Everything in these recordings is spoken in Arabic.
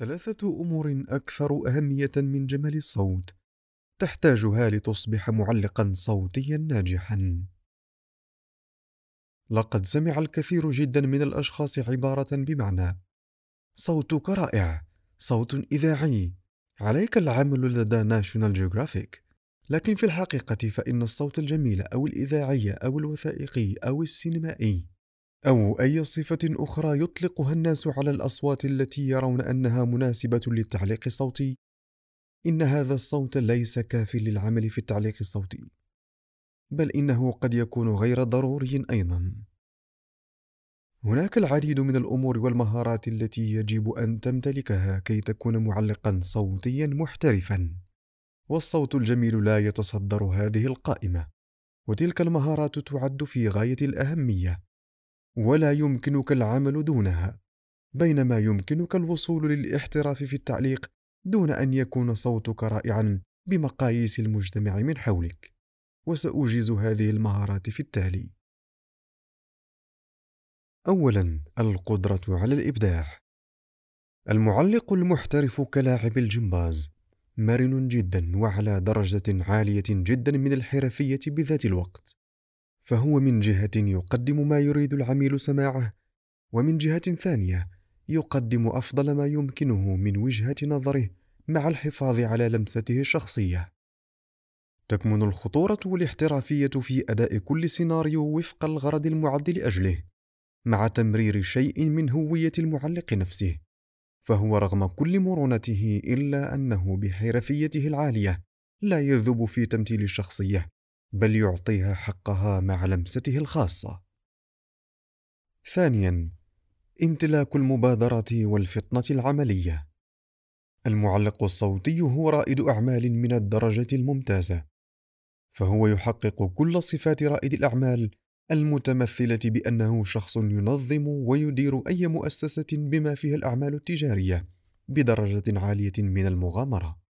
ثلاثة أمور أكثر أهمية من جمال الصوت تحتاجها لتصبح معلقا صوتيا ناجحا. لقد سمع الكثير جدا من الأشخاص عبارة بمعنى: صوتك رائع، صوت إذاعي، عليك العمل لدى ناشونال جيوغرافيك. لكن في الحقيقة فإن الصوت الجميل أو الإذاعي أو الوثائقي أو السينمائي أو أي صفة أخرى يطلقها الناس على الأصوات التي يرون أنها مناسبة للتعليق الصوتي؟ إن هذا الصوت ليس كاف للعمل في التعليق الصوتي بل إنه قد يكون غير ضروري أيضا. هناك العديد من الأمور والمهارات التي يجب أن تمتلكها كي تكون معلقا صوتيا محترفا والصوت الجميل لا يتصدر هذه القائمة وتلك المهارات تعد في غاية الأهمية. ولا يمكنك العمل دونها بينما يمكنك الوصول للاحتراف في التعليق دون أن يكون صوتك رائعا بمقاييس المجتمع من حولك. وساوجز هذه المهارات في التالي. اولا القدرة على الإبداع. المعلق المحترف كلاعب الجمباز مرن جدا وعلى درجة عالية جدا من الحرفية بذات الوقت. فهو من جهة يقدم ما يريد العميل سماعه ومن جهة ثانية يقدم أفضل ما يمكنه من وجهة نظره مع الحفاظ على لمسته الشخصية. تكمن الخطورة والاحترافية في أداء كل سيناريو وفق الغرض المعد لأجله مع تمرير شيء من هوية المعلق نفسه فهو رغم كل مرونته إلا أنه بحرفيته العالية لا يذوب في تمثيل الشخصية. بل يعطيها حقها مع لمسته الخاصة. ثانيا امتلاك المبادره والفطنة العملية. المعلق الصوتي هو رائد أعمال من الدرجة الممتازة فهو يحقق كل صفات رائد الأعمال المتمثلة بأنه شخص ينظم ويدير أي مؤسسة بما فيها الأعمال التجارية بدرجة عالية من المغامرة.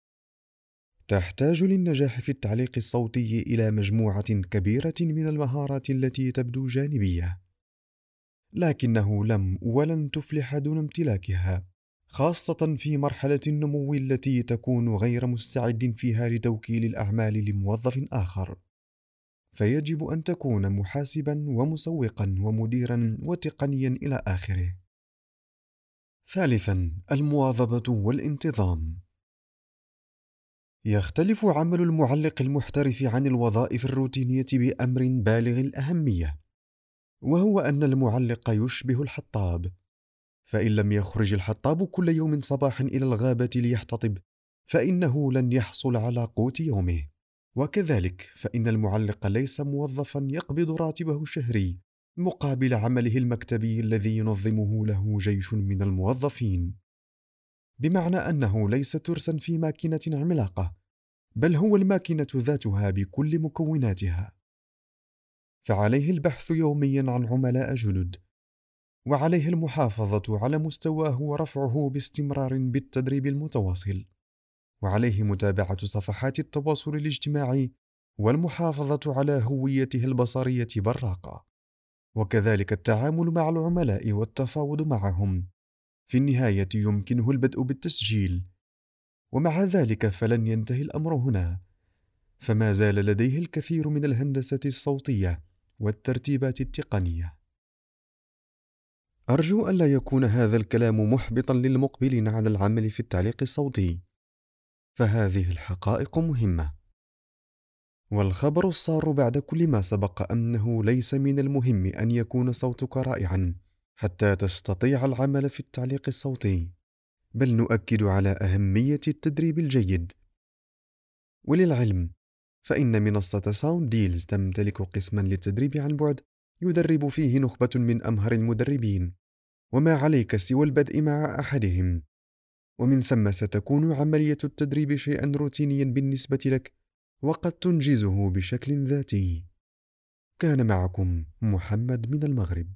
تحتاج للنجاح في التعليق الصوتي إلى مجموعة كبيرة من المهارات التي تبدو جانبية. لكنه لم ولن تفلح دون امتلاكها خاصة في مرحلة النمو التي تكون غير مستعد فيها لتوكيل الأعمال لموظف آخر. فيجب أن تكون محاسبا ومسوقا ومديرا وتقنيا إلى آخره. ثالثا المواظبة والانتظام. يختلف عمل المعلق المحترف عن الوظائف الروتينية بأمر بالغ الأهمية وهو أن المعلق يشبه الحطاب. فإن لم يخرج الحطاب كل يوم صباحا إلى الغابة ليحتطب فإنه لن يحصل على قوت يومه. وكذلك فإن المعلق ليس موظفا يقبض راتبه الشهري مقابل عمله المكتبي الذي ينظمه له جيش من الموظفين. بمعنى أنه ليس ترسا في ماكينة عملاقة بل هو الماكينة ذاتها بكل مكوناتها. فعليه البحث يوميا عن عملاء جدد وعليه المحافظة على مستواه ورفعه باستمرار بالتدريب المتواصل وعليه متابعة صفحات التواصل الاجتماعي والمحافظة على هويته البصرية براقة. وكذلك التعامل مع العملاء والتفاوض معهم. في النهاية يمكنه البدء بالتسجيل. ومع ذلك فلن ينتهي الأمر هنا. فما زال لديه الكثير من الهندسة الصوتية والترتيبات التقنية. أرجو أن لا يكون هذا الكلام محبطا للمقبلين على العمل في التعليق الصوتي. فهذه الحقائق مهمة. والخبر السار بعد كل ما سبق أنه ليس من المهم أن يكون صوتك رائعا. حتى تستطيع العمل في التعليق الصوتي. بل نؤكد على أهمية التدريب الجيد. وللعلم فإن منصة ساوند ديلز تمتلك قسما للتدريب عن بعد يدرب فيه نخبة من أمهر المدربين. وما عليك سوى البدء مع أحدهم. ومن ثم ستكون عملية التدريب شيئا روتينيا بالنسبة لك وقد تنجزه بشكل ذاتي. كان معكم محمد من المغرب.